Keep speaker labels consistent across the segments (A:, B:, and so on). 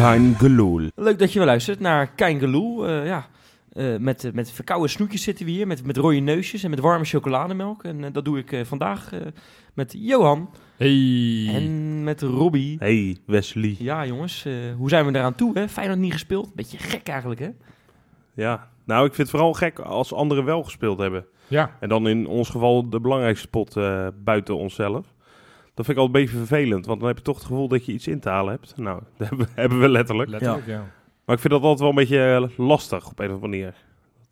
A: Kein Geloel.
B: Leuk dat je weer luistert naar Keingeloel. Eh ja, eh, met, met verkouden snoetjes zitten we hier, met, met rode neusjes en met warme chocolademelk. En eh, dat doe ik eh, vandaag eh, met Johan
C: Hey.
B: en met Robbie.
A: Hey, Wesley.
B: Ja jongens, eh, hoe zijn we eraan toe? Hè? Feyenoord niet gespeeld. Beetje gek eigenlijk hè?
A: Ja, nou, ik vind het vooral gek als anderen wel gespeeld hebben.
C: Ja,
A: En dan in ons geval de belangrijkste spot eh, buiten onszelf. Dat vind ik al een beetje vervelend, want dan heb je toch het gevoel dat je iets in te halen hebt. Nou, dat hebben, we letterlijk.
C: letterlijk, ja.
A: Maar ik vind dat altijd wel een beetje eh, lastig op een of andere manier.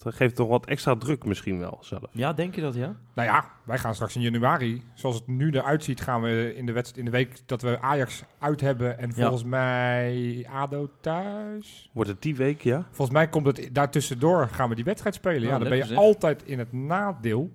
A: Dat geeft toch wat extra druk misschien wel zelf.
B: Ja, denk je dat ja?
C: Nou ja, wij gaan straks in januari, zoals het nu eruit ziet, gaan we in de, wedst- in de week dat we Ajax uit hebben en
B: Ja.
C: volgens mij ADO thuis.
A: Wordt het die week, ja?
C: Volgens mij komt het daartussendoor gaan we die wedstrijd spelen. Ja, dan ben je
B: zeg.
C: altijd in het nadeel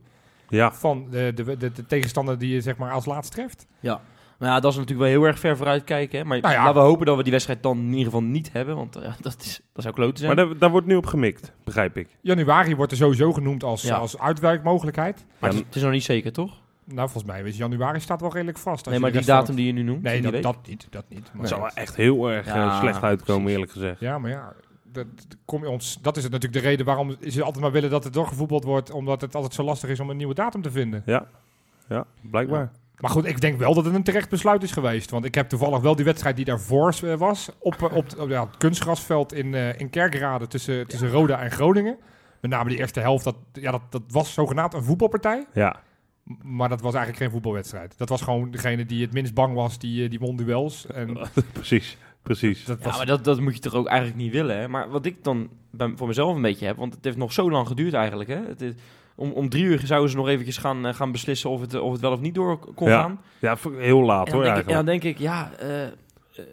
A: Ja,
C: van de, de, de, de tegenstander die je zeg maar als laatst treft.
B: Ja. Nou ja, dat is natuurlijk wel heel erg ver vooruit kijken. Hè? Maar
C: Nou ja.
B: laten we hopen dat we die wedstrijd dan in ieder geval niet hebben. Want eh, dat, is, dat zou kloten zijn.
A: maar daar, daar wordt nu op gemikt, begrijp ik.
C: Januari wordt er sowieso genoemd als,
B: Ja.
C: als uitwerkmogelijkheid.
B: Maar
A: Ja,
B: het, het is nog niet zeker, toch?
C: Nou, volgens mij is januari staat wel redelijk vast. Als
B: Nee, maar die
C: van
B: datum die je nu noemt.
C: Nee, dat, niet. Dat niet. Maar
A: Het zou wel echt heel erg eh,
B: Ja,
A: slecht uitkomen,
B: precies.
A: eerlijk gezegd.
C: Ja, maar ja, dat, kom je ons, dat is het natuurlijk de reden waarom ze altijd maar willen dat het doorgevoetbald wordt, omdat het altijd zo lastig is om een nieuwe datum te vinden.
A: Ja, ja blijkbaar.
C: Maar goed, ik denk wel dat het een terecht besluit is geweest. Want ik heb toevallig wel die wedstrijd die daarvoor eh, was, op, eh, op, op ja, het kunstgrasveld in, eh, in Kerkrade tussen, tussen Roda en Groningen. Met name die eerste helft, dat, ja, dat, dat was zogenaamd een voetbalpartij.
A: Ja,
C: Maar dat was eigenlijk geen voetbalwedstrijd. Dat was gewoon degene die het minst bang was, die, die won duels. En
A: precies. Precies.
C: dat
B: Ja,
C: was,
B: maar dat, dat moet je toch ook eigenlijk niet willen. Hè? Maar wat ik dan bij, voor mezelf een beetje heb, want het heeft nog zo lang geduurd eigenlijk. Hè? Het is, om, om drie uur zouden ze nog eventjes gaan, eh, gaan beslissen of het, of het wel of niet door kon
A: Ja,
B: gaan.
A: Ja, heel laat hoor
B: ik, en dan
A: eigenlijk.
B: denk ik, ja, eh,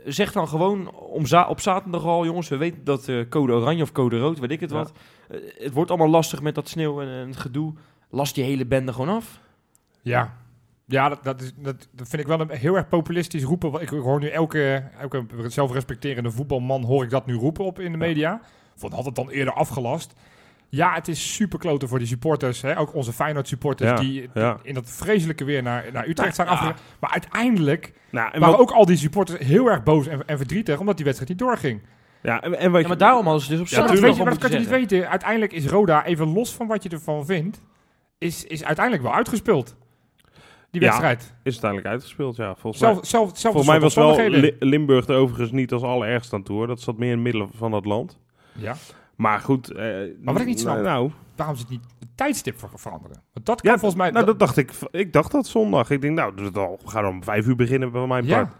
B: zeg dan gewoon om za op zaterdag al, jongens, we weten dat eh, code oranje of code rood, weet ik het
A: Ja.
B: wat. Het wordt allemaal lastig met dat sneeuw en, en het gedoe. Last die hele bende gewoon af.
C: Ja, ja dat, dat, is, dat, dat vind ik wel een heel erg populistisch roepen. Ik hoor nu elke, elke zelfrespecterende voetbalman hoor ik dat nu roepen op in de media. Van had het dan eerder afgelast. Ja, het is super kloten voor die supporters. Hè? Ook onze Feyenoord supporters
A: Ja,
C: die
A: ja.
C: in dat vreselijke weer naar, naar Utrecht zijn
A: Ja.
C: afgegaan. Maar uiteindelijk
A: Nou, en
C: waren
A: wat,
C: ook al die supporters heel erg boos en, en verdrietig omdat die wedstrijd niet doorging.
A: ja, en, en wat
B: Ja, maar daarom hadden ze dus op
A: Ja,
C: Ja, dat weet je, maar dat kan je niet weten. Uiteindelijk is Roda, even los van wat je ervan vindt, is, is uiteindelijk wel uitgespeeld. Die
A: Ja.
C: wedstrijd.
A: is uiteindelijk uitgespeeld, ja. Volgens mij,
C: Zelf, zelf, zelf
A: volgens mij was wel Li- Limburg er overigens niet als allerergst aan toe. hoor. Dat zat meer in het midden van het land.
C: Ja.
A: Maar goed. eh,
C: Maar wat ik niet snap-
A: Nou,
C: Waarom ze het niet het tijdstip ver- veranderen? Want dat kan
A: Ja,
C: volgens mij...
A: nou, dat dacht ik. Ik dacht dat zondag. Ik denk, nou. We gaan om vijf uur beginnen bij mijn
C: ja.
A: part.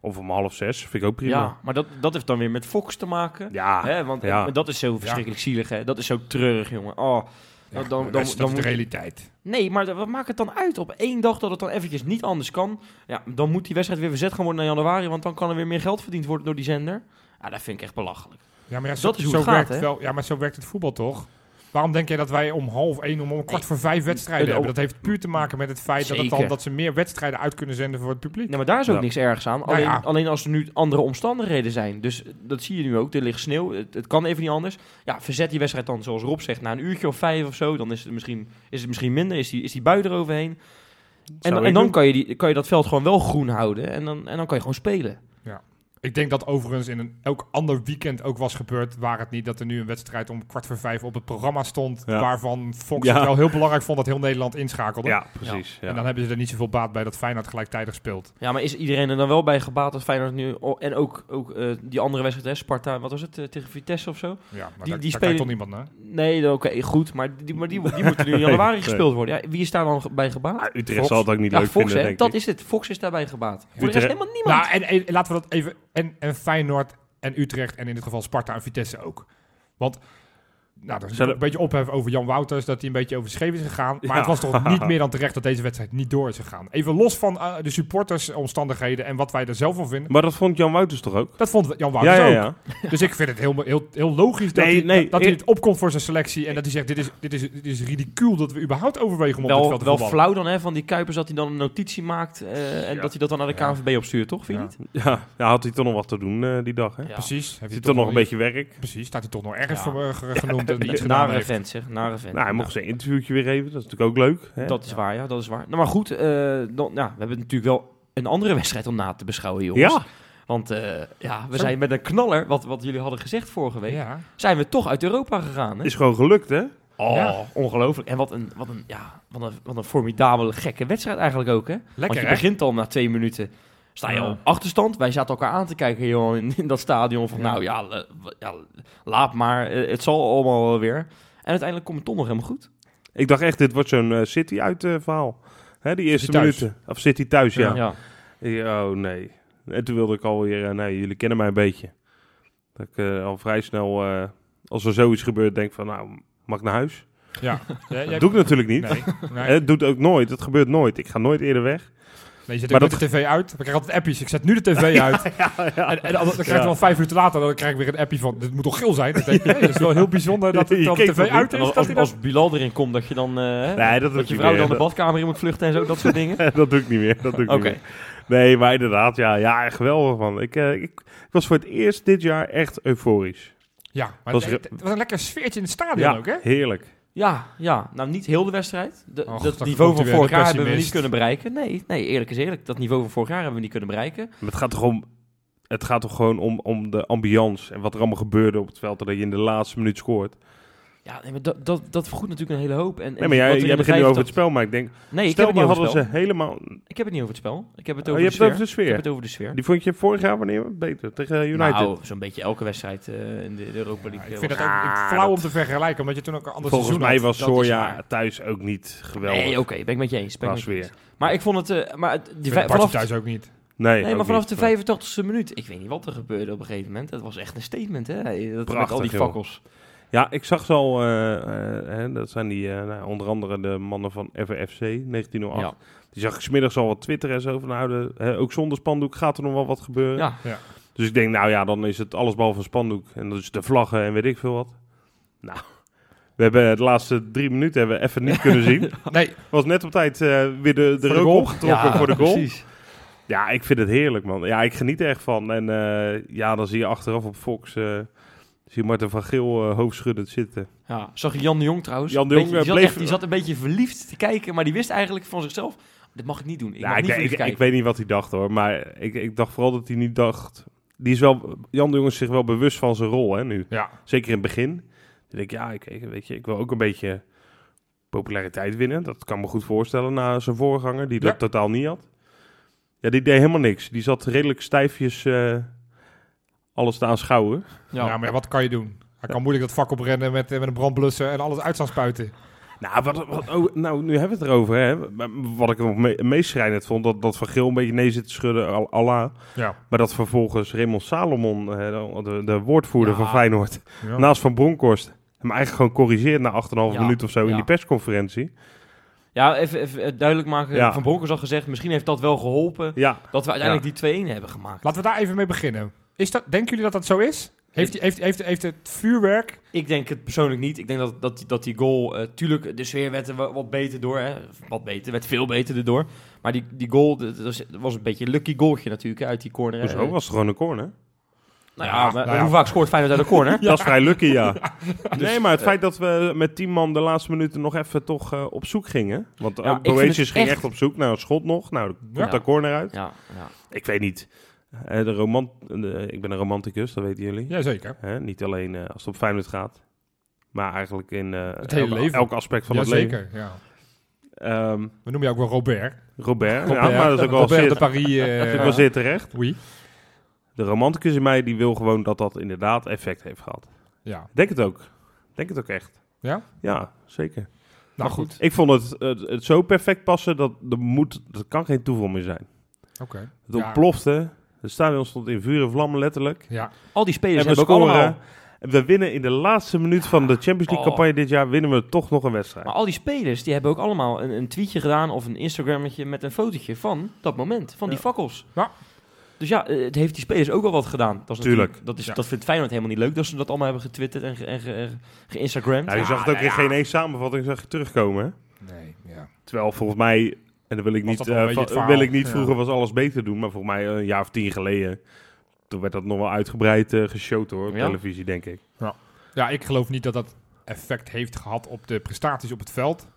A: Of om half zes. Vind ik ook prima.
B: Ja, maar dat, dat heeft dan weer met Fox te maken.
A: Ja,
B: Hè, want
A: ja.
B: dat is zo verschrikkelijk zielig, hè? Dat is zo treurig, jongen. Oh,
C: Ja,
B: dan, dan,
C: dat is, dat
B: dan
C: is de
B: moet-
C: realiteit.
B: Nee, maar wat maakt het dan uit? Op één dag dat het dan eventjes niet anders kan. Ja, dan moet die wedstrijd weer verzet gaan worden naar januari. Want dan kan er weer meer geld verdiend worden door die zender. Ja, dat vind ik echt belachelijk.
C: Ja, maar ja,
B: Dat
C: zo,
B: is hoe
C: zo
B: het gaat,
C: werkt
B: hè?
C: wel. Ja, maar zo werkt het voetbal toch? Waarom denk jij dat wij om half één, om, om kwart voor vijf wedstrijden hebben? Dat heeft puur te maken met het feit dat, het dan, dat ze meer wedstrijden uit kunnen zenden voor het publiek.
B: Nee, maar daar is ook
A: Ja.
B: niks ergs aan.
C: Nou
B: Alleen,
C: ja.
B: alleen als er nu andere omstandigheden zijn. Dus dat zie je nu ook. Er ligt sneeuw. Het, het kan even niet anders. Ja, verzet die wedstrijd dan, zoals Rob zegt, na een uurtje of vijf of zo. Dan is het misschien, is het misschien minder. Is die, is die bui eroverheen. En, en dan kan je, die, kan je dat veld gewoon wel groen houden. En dan, en dan kan je gewoon spelen.
C: Ik denk dat overigens in een elk ander weekend ook was gebeurd, waar het niet dat er nu een wedstrijd om kwart voor vijf op het programma stond,
A: Ja.
C: waarvan Fox
A: Ja.
C: het wel heel belangrijk vond dat heel Nederland inschakelde.
A: Ja, precies. Ja.
C: En dan hebben ze er niet zoveel baat bij dat Feyenoord gelijktijdig speelt.
B: Ja, maar is iedereen er dan wel bij gebaat dat Feyenoord nu... En ook, ook eh, die andere wedstrijd, hè, Sparta, wat was het, eh, tegen Vitesse of zo?
C: Ja, maar
B: Die-
C: daar,
B: die
C: daar
B: spelen-
C: toch niemand naar?
B: Nee, oké, goed. Maar die, maar die, die moeten nu in januari
A: Nee,
B: gespeeld worden. Ja, wie is daar dan bij gebaat?
A: Utrecht
C: Fox.
A: zal het ook niet
B: Ja,
A: leuk
B: Fox,
A: vinden,
B: hè?
A: denk
B: Dat
A: ik.
B: is het. Fox is daarbij gebaat. Voor rest
A: Utrecht-
B: helemaal niemand.
C: Nou, en, en laten we dat even. En, en Feyenoord en Utrecht en in dit geval Sparta en Vitesse ook. Want Nou, er is ook een beetje ophef over Jan Wouters, dat hij een beetje over scheef is gegaan. Maar
A: Ja.
C: het was toch niet meer dan terecht dat deze wedstrijd niet door is gegaan. Even los van eh, de supportersomstandigheden en wat wij er zelf van vinden.
A: Maar dat vond Jan Wouters toch ook?
C: Dat vond Jan
A: Ja,
C: Wouters
A: ja,
C: ook.
A: ja.
C: Dus ik vind het heel, heel, heel logisch dat,
A: Nee,
C: hij,
A: nee,
C: dat
A: ik-
C: het opkomt voor zijn selectie. En dat hij zegt, dit is, dit is, dit is ridicuul dat we überhaupt overwegen om op dit
B: Wel,
C: veld te
B: wel
C: voetballen.
B: flauw dan hè, van die Kuipers dat hij dan een notitie maakt eh, en
A: Ja.
B: dat hij dat dan naar de
C: Ja.
B: KNVB opstuurt, toch? Vind je
C: Ja.
B: niet?
A: Ja, ja, had hij toch nog wat te doen eh, die dag, hè?
B: Ja.
C: Precies. Heeft hij
A: Zit toch nog een beetje werk.
C: Precies, staat hij toch nog ergens
B: Ja.
C: voor ge- genoemd gedaan
B: Nare
C: heeft.
B: vent, zeg. Nare vent.
A: Nou, hij mocht zijn interviewtje weer even. Dat is natuurlijk ook leuk. Hè?
B: Dat is waar, ja, dat is waar. Nou, maar goed, eh, dan, ja, we hebben natuurlijk wel een andere wedstrijd om na te beschouwen, jongens.
A: Ja,
B: Want eh, ja, we
C: Zo.
B: zijn met een knaller, wat, wat jullie hadden gezegd vorige week,
C: Ja.
B: zijn we toch uit Europa gegaan. Hè?
A: is gewoon gelukt, hè?
B: Oh,
C: Ja.
B: ongelooflijk. En wat een, wat, een, ja, wat, een, wat een formidabele, gekke wedstrijd eigenlijk ook, hè? Want
C: Lekker,
B: je
C: hè?
B: begint al na twee minuten, sta je op achterstand. Wij zaten elkaar aan te kijken joh, in, in dat stadion van,
C: Ja.
B: nou ja, la- ja, laat maar, eh, het zal allemaal wel weer. En uiteindelijk komt het toch nog helemaal goed.
A: Ik dacht echt, dit wordt zo'n eh, City uit eh, verhaal. Hè, die eerste
C: City
A: minuten. Of City thuis, ja.
B: Ja.
A: Ja, Oh nee. En toen wilde ik alweer, eh, nee, jullie kennen mij een beetje. Dat ik eh, al vrij snel, eh, als er zoiets gebeurt, denk van, nou, mag ik naar huis?
C: Ja.
A: Dat doe ik natuurlijk niet.
C: Nee, nee.
A: Het doet ook nooit. Het gebeurt nooit. Ik ga nooit eerder weg.
C: Nee, je zet
A: Maar
C: ook
A: dat-
C: de tv uit. We krijgen altijd appies. Ik zet nu de tv uit. En, en dan, krijg je
A: Ja.
C: wel vijf minuten later, dan krijg ik weer een appie van, dit moet toch geel zijn? Dan denk ik, hey, dat is wel heel bijzonder dat het
A: Je
C: dan de tv uit
B: En
C: is.
B: als,
C: dat
B: als, Bilal erin komt, dat je dan eh,
A: Nee, dat ik
B: je vrouw
A: meer.
B: dan de badkamer in moet vluchten en zo, dat soort dingen.
A: dat doe ik niet meer. Dat doe ik
B: Oké.
A: niet meer. Nee, maar inderdaad, ja, ja geweldig man. Ik, eh, ik, ik was voor het eerst dit jaar echt euforisch.
C: Ja, maar
A: Was
C: het, het was een lekker sfeertje in het stadion
A: Ja,
C: ook, hè?
A: heerlijk.
B: Ja, ja, nou niet heel de wedstrijd. De,
C: Och,
B: dat niveau van vorig jaar hebben we niet kunnen bereiken. Nee, nee, eerlijk is eerlijk. Dat niveau van vorig jaar hebben we niet kunnen bereiken.
A: Maar het gaat toch om... Het gaat toch gewoon om, om de ambiance en wat er allemaal gebeurde op het veld. Dat je in de laatste minuut scoort.
B: Ja, nee, maar dat, dat, dat vergoedt natuurlijk een hele hoop. En, en
A: Nee, maar jij, jij begint nu over het
B: 85
A: spel, maar ik denk...
B: Nee, ik
A: stel,
B: heb het niet
A: maar
B: over het
A: hadden
B: spel.
A: ze helemaal...
B: Ik heb het niet over het spel. Ik heb het
A: Oh,
B: over,
A: je
B: de,
A: hebt het
B: sfeer.
A: over de sfeer.
B: Ik heb het over de sfeer.
A: Die vond je vorig jaar wanneer beter? Tegen eh, United?
B: Nou, zo'n beetje elke wedstrijd eh, in de, de Europa
C: Ja,
B: League.
C: ik
B: eh,
C: vind het ook ik- flauw om
A: dat-
C: te vergelijken, omdat je toen ook een ander
A: Volgens
C: seizoen
A: mij
C: had.
A: was
B: dat
A: Soja thuis ook niet geweldig.
B: Nee, oké, ben ik met je eens. Ben ik met je eens.
A: sfeer.
B: Maar ik vond het... eh, maar het- die vanaf,
C: thuis ook niet.
A: Nee,
B: maar vanaf
A: niet.
B: de 85e minuut. Ik weet niet wat er gebeurde op een gegeven moment. Het was echt een statement, hè? Dat, met
A: Prachtig,
B: al die
A: joh. Ja, ik zag ze al, eh, eh, hè, dat zijn die, eh, nou, onder andere de mannen van FFC 1908.
B: Ja.
A: Die zag ik smiddags al wat twitteren en zo van, nou, de, hè, ook zonder spandoek gaat er nog wel wat gebeuren.
B: Ja,
A: Dus ik denk, nou ja, dan is het alles behalve een spandoek. En dat is de vlaggen en weet ik veel wat. Nou, we hebben de laatste drie minuten hebben we even niet kunnen zien.
C: Nee,
A: Was net op tijd eh, weer de, de
C: de
A: rook
C: goal.
A: opgetrokken
B: ja
A: voor de goal.
B: precies.
A: Ja, ik vind het heerlijk, man. Ja, ik geniet er echt van. En eh, ja, dan zie je achteraf op Fox... eh, zie je Martin van Geel eh, hoofdschuddend zitten.
B: Ja, zag je Jan de Jong trouwens?
A: Jan de
B: Beetje-
A: Jong,
B: die,
A: eh,
B: zat
A: bleef-
B: echt- die zat een beetje verliefd te kijken, maar die wist eigenlijk van zichzelf... Dit mag ik niet doen. Ik
A: ik,
B: niet
A: ik, ik,
B: kijken.
A: weet niet wat hij dacht hoor, maar ik, ik dacht vooral dat hij niet dacht... Die is wel, Jan de Jong is zich wel bewust van zijn rol hè, nu.
C: ja.
A: Zeker in het begin. Dan denk ik, ja, ik, ik- weet je, ik wil ook een beetje populariteit winnen. Dat kan me goed voorstellen na zijn voorganger, die dat
C: Ja.
A: totaal niet had. Ja, die deed helemaal niks. Die zat redelijk stijfjes eh, alles te aanschouwen.
C: Ja.
B: Ja.
C: maar ja, wat kan je doen? Hij kan moeilijk dat vak oprennen met, met een brandblusser en alles uit gaan spuiten.
A: Nou, wat, wat, oh, nou, nu hebben we het erover. Hè. Wat ik nog me, meest schrijnend vond, dat, dat Van Geel een beetje nee zit te schudden, al- Allah.
C: Ja.
A: Maar dat vervolgens Raymond Salomon, de, de woordvoerder
B: Ja.
A: van Feyenoord,
C: ja.
A: naast Van Bronckhorst, hem eigenlijk gewoon corrigeert na 8,5
B: Ja,
A: minuut of zo in die persconferentie.
B: Ja, even, even eh, duidelijk maken.
A: Ja.
B: Van Bronckhorst al gezegd, misschien heeft dat wel geholpen...
A: Ja,
B: dat we uiteindelijk die 2-1 hebben gemaakt.
C: Laten we daar even mee beginnen. Is dat, denken jullie dat dat zo is? Heeft, die- heeft, heeft, heeft het vuurwerk...
B: Ik denk het persoonlijk niet. Ik denk dat, dat, die- dat die goal... eh, tuurlijk, de sfeer werd er wa- wat beter door. Hè. Wat beter, werd veel beter erdoor. Maar die, die goal, dat was, dat was een beetje een lucky goaltje natuurlijk, hè, uit die corner. hè.
A: zo was het gewoon een corner.
B: Nou
C: Ja,
B: ja, maar
C: nou ja.
B: hoe vaak scoort Feyenoord uit de corner?
A: Dat is vrij lucky, ja.
B: Dus,
A: nee, maar het
B: eh,
A: feit dat we met 10 man de laatste minuten nog even toch eh, op zoek gingen. Want
B: Ja,
A: ja, ging
B: echt-
A: echt op zoek naar een schot nog. Nou, komt
B: Ja.
A: daar corner uit.
B: Ja, ja.
A: Ik weet niet. Eh, de romant ik ben een romanticus, dat weten jullie.
C: Jazeker.
A: Hè, niet alleen eh, als het op Feyenoord gaat. Maar eigenlijk in eh,
C: Het hele
A: elk,
C: leven.
A: elk aspect van het leven.
C: Jazeker, ja.
A: Ehm,
C: We noemen je ook wel Robert.
A: Robert,
C: Robert,
A: ja, maar dat is ook wel
C: Robert
A: zeer,
C: de Paris.
A: dat is wel zeer terecht.
C: oui.
A: De romanticus in mij die wil gewoon dat dat inderdaad effect heeft gehad.
C: Ja.
A: Ik Denk het ook. Denk het ook echt.
C: Ja?
A: Ja, zeker.
C: Nou goed.
A: Ik vond het, het, het zo perfect passen dat er moet, dat kan geen toeval meer zijn.
C: Oké.
A: Het
C: Ja.
A: ontplofte. Het stadion stond in vuur en vlammen letterlijk.
C: Ja.
B: Al die spelers
A: En we
B: hebben ook allemaal...
A: En we winnen in de laatste minuut van de Champions League
B: Oh.
A: campagne dit jaar, winnen we toch nog een wedstrijd.
B: Maar al die spelers, die hebben ook allemaal een, een tweetje gedaan of een Instagrammetje met een fotootje van dat moment, van die
C: Ja.
B: fakkels.
C: Ja.
B: Dus ja, eh, het heeft die spelers ook wel wat gedaan. Dat is
A: Tuurlijk.
B: natuurlijk- Dat, is,
C: Ja.
B: dat vindt Feyenoord helemaal niet leuk dat ze dat allemaal hebben getwitterd en, ge, en ge- en geïnstagramd.
A: Ja, je
C: Ja,
A: zag het ook
C: nou
A: in
C: ja.
A: geen één samenvatting zag je terugkomen. Hè?
C: Nee, ja.
A: Terwijl volgens mij, en dan wil ik
C: Was
A: niet, eh, wil ik niet
C: Ja.
A: vroeger was alles beter doen, maar volgens mij een jaar of tien geleden, toen werd dat nog wel uitgebreid eh geshowd hoor, op
B: Ja.
A: televisie denk ik.
C: Ja, ik geloof niet dat dat effect heeft gehad op de prestaties op het veld.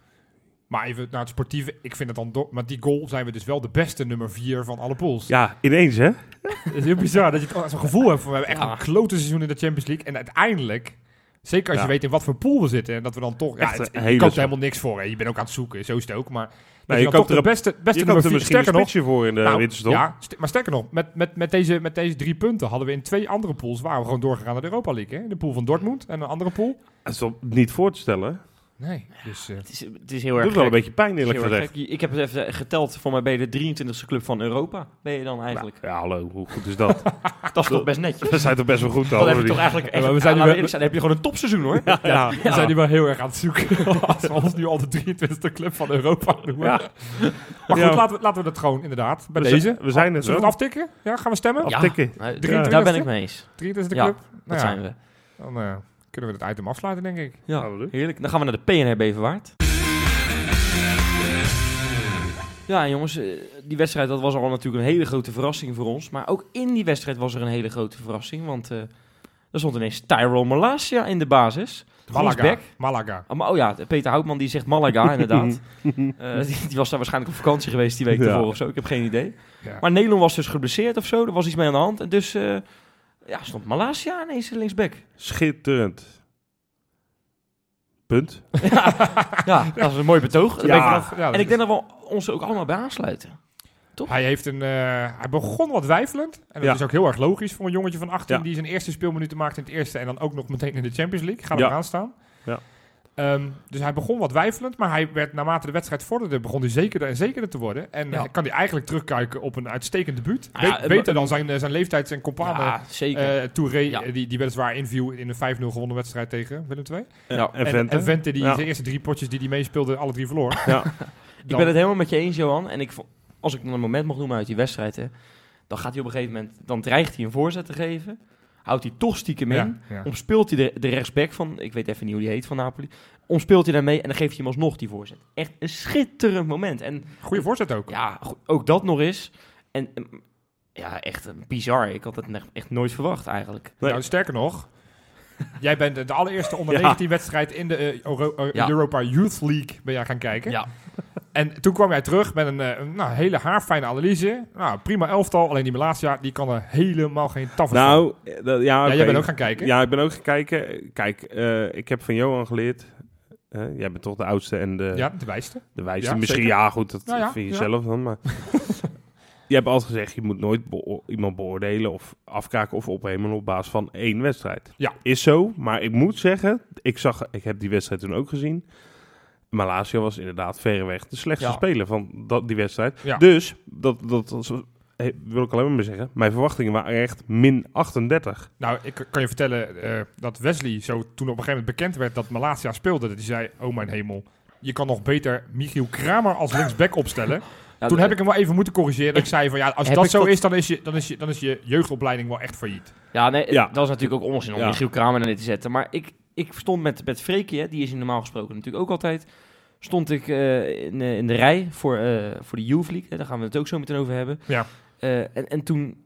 C: Maar even naar het sportieve. Ik vind het dan... do- Maar die goal zijn we dus wel de beste nummer 4 van alle pools.
A: Ja, ineens hè?
C: Het is heel bizar dat je het zo'n gevoel hebt van... We hebben echt
B: Ja.
C: een klote seizoen in de Champions League. En uiteindelijk... Zeker als
A: Ja.
C: je weet in wat voor pool we zitten. En dat we dan toch... Ja,
A: Echt
C: het, je koopt er helemaal niks voor. Hè. Je bent ook aan het zoeken. Zo is het ook. Maar...
A: Nou,
C: je
A: je koopt er
C: de beste, beste
A: je er
C: 4...
A: misschien een
C: nog...
A: voor in de
C: Nou,
A: winterstop.
C: ja, st- maar sterker nog, met, met, met, deze, met deze drie punten hadden we in twee andere pools... waren we gewoon doorgegaan naar de Europa League. Hè? De pool van Dortmund en een andere pool.
A: Dat is toch niet voor te stellen?
C: Nee, dus... eh,
B: Het is, het is heel erg
A: Doet wel een beetje pijn eerlijk gezegd.
B: Ik heb het even geteld, voor mij ben je de 23e club van Europa, ben je dan eigenlijk.
A: Ja, hallo, hoe goed is dat?
B: Dat is toch best netjes?
A: We zijn toch best wel goed
B: Dan
A: al.
B: heb je toch eigenlijk echt,
C: we zijn nu wel-
B: zijn, dan heb je gewoon een topseizoen hoor.
A: Ja,
C: We zijn nu wel heel erg aan het zoeken. Als we ons nu al de 23e club van Europa noemen.
A: Ja.
C: Maar goed,
A: Ja.
C: laten, we, laten we dat gewoon inderdaad bij
A: We
C: deze.
A: zijn- we zijn
C: Zullen we het aftikken? Ja, gaan we stemmen?
B: Ja,
A: Aftikken.
B: nou,
A: Ja.
B: daar ben ik mee eens.
C: 23e
B: Ja,
C: club?
B: Dat
C: Nou
B: zijn we.
C: Dan eh, kunnen we het item afsluiten, denk ik.
B: Ja, heerlijk. Dan gaan we naar de PNR Beverwaard. Ja, jongens, eh, die wedstrijd dat was al natuurlijk een hele grote verrassing voor ons. Maar ook in die wedstrijd was er een hele grote verrassing. Want eh er stond ineens Tyrone Malasia in de basis.
C: Malaga. Malaga.
B: Oh, maar- oh ja, Peter Houtman die zegt Malaga, inderdaad. Eh, die, die was daar waarschijnlijk op vakantie geweest die week
A: Ja.
B: ervoor of zo. Ik heb geen idee.
C: Ja.
B: Maar Nederland was dus geblesseerd of zo. Er was iets mee aan de hand. En dus eh, ja, stond Malasia ineens linksback.
A: Schitterend. Punt.
B: Ja, dat is een mooi betoog.
A: Ja.
C: Ja, dat
B: en ik
C: is-
B: denk dat we ons ook allemaal bij aansluiten.
C: Hij, heeft een, eh, hij begon wat wijfelend. En dat
A: Ja.
C: is ook heel erg logisch voor een jongetje van 18
A: Ja.
C: die zijn eerste speelminuten maakt in het eerste en dan ook nog meteen in de Champions League. Gaat
A: Ja.
C: er aan staan.
A: Ja.
C: Ehm, dus hij begon wat wijfelend, maar hij werd naarmate de wedstrijd vorderde, begon hij zekerder en zekerder te worden. En
B: Ja.
C: hij kan hij eigenlijk terugkijken op een uitstekend debuut.
B: Ah, ja,
C: Be-
B: het-
C: beter dan zijn, eh, zijn leeftijd, zijn companen.
B: Ja, zeker.
C: eh Touré,
B: Ja.
C: eh, die, die weliswaar inviel in een 5-0 gewonnen wedstrijd tegen Willem II.
B: Ja.
A: En
C: En,
A: Vente.
C: en Vente, die
A: Ja.
C: zijn eerste drie potjes die hij meespeelde, alle drie verloor.
A: Ja.
B: ik ben het helemaal met je eens, Johan. En ik, als ik dan een moment mag noemen uit die wedstrijd, hè, dan gaat hij op een gegeven moment, dan dreigt hij een voorzet te geven. Houdt hij toch stiekem in.
C: Ja, ja.
B: Omspeelt hij de, de rechtsback van, ik weet even niet hoe die heet van Napoli. Omspeelt hij daarmee en dan geeft hij hem alsnog die voorzet. Echt een schitterend moment. En
C: Goeie voorzet ook.
B: ja, ook dat nog eens. En ehm, ja, echt eh, bizar. Ik had het echt, nooit verwacht eigenlijk.
C: Nou, sterker nog, jij bent de- allereerste onder
A: Ja.
C: 19 wedstrijd in de eh, Euro- eh,
B: Ja.
C: Europa Youth League ben jij gaan kijken.
B: Ja,
C: En toen kwam jij terug met een, eh, een nou, hele haarfijne analyse. Nou, prima elftal, alleen die Malasia, die kan er helemaal geen taffen van.
A: Nou, eh, ja,
C: jij bent ook gaan kijken.
A: Ja, ik ben ook gaan kijken. Kijk, eh, ik heb van Johan geleerd. jij bent toch de oudste en de,
C: Ja, de wijste.
A: de wijste.
C: Ja,
A: Misschien,
C: zeker.
A: ja, goed, dat
C: Nou ja,
A: vind je zelf dan. Maar je hebt altijd gezegd, je moet nooit beo- iemand beoordelen of afkraken of ophemelen op basis van één wedstrijd.
C: Ja.
A: Is zo, maar ik moet zeggen, ik, zag, ik heb die wedstrijd toen ook gezien. Malasia was inderdaad verreweg de slechtste
B: Ja.
A: speler van dat, die wedstrijd.
C: Ja.
A: Dus, dat, dat, dat eh, wil ik alleen maar zeggen, mijn verwachtingen waren echt min 38.
C: Nou, ik kan je vertellen eh, dat Wesley zo toen op een gegeven moment bekend werd dat Malasia speelde, dat hij zei, oh mijn hemel, je kan nog beter Michiel Kramer als linksback opstellen.
B: Ja,
C: toen
B: de-
C: heb ik hem wel even moeten corrigeren. Ik,
B: Ik-
C: zei van, ja, als dat zo
B: tot-
C: is, dan is, je, dan, is je, dan is je jeugdopleiding wel echt failliet.
B: Ja, nee,
A: Ja.
B: dat is natuurlijk ook onzin om
A: Ja.
B: Michiel Kramer erin te zetten. Maar ik, ik stond met, met Freekie, hè, die is normaal gesproken natuurlijk ook altijd... Stond ik eh, in, eh, in de rij voor, eh, voor de Youth League. Hè, daar gaan we het ook zo meteen over hebben.
C: Ja.
B: En en toen,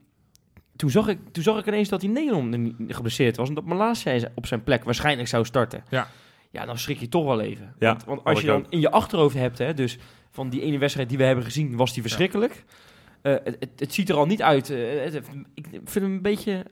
B: toen, zag ik, toen zag ik ineens dat die Nederland geblesseerd was. En dat Malasia op zijn plek waarschijnlijk zou starten.
C: Ja.
B: Ja, dan schrik je toch wel even.
A: Ja,
B: want, want als je dan
A: ook.
B: in je achterhoofd hebt, hè, dus van die ene wedstrijd die we hebben gezien, was die verschrikkelijk. Het, het, het ziet er al niet uit. het- ik vind hem een beetje.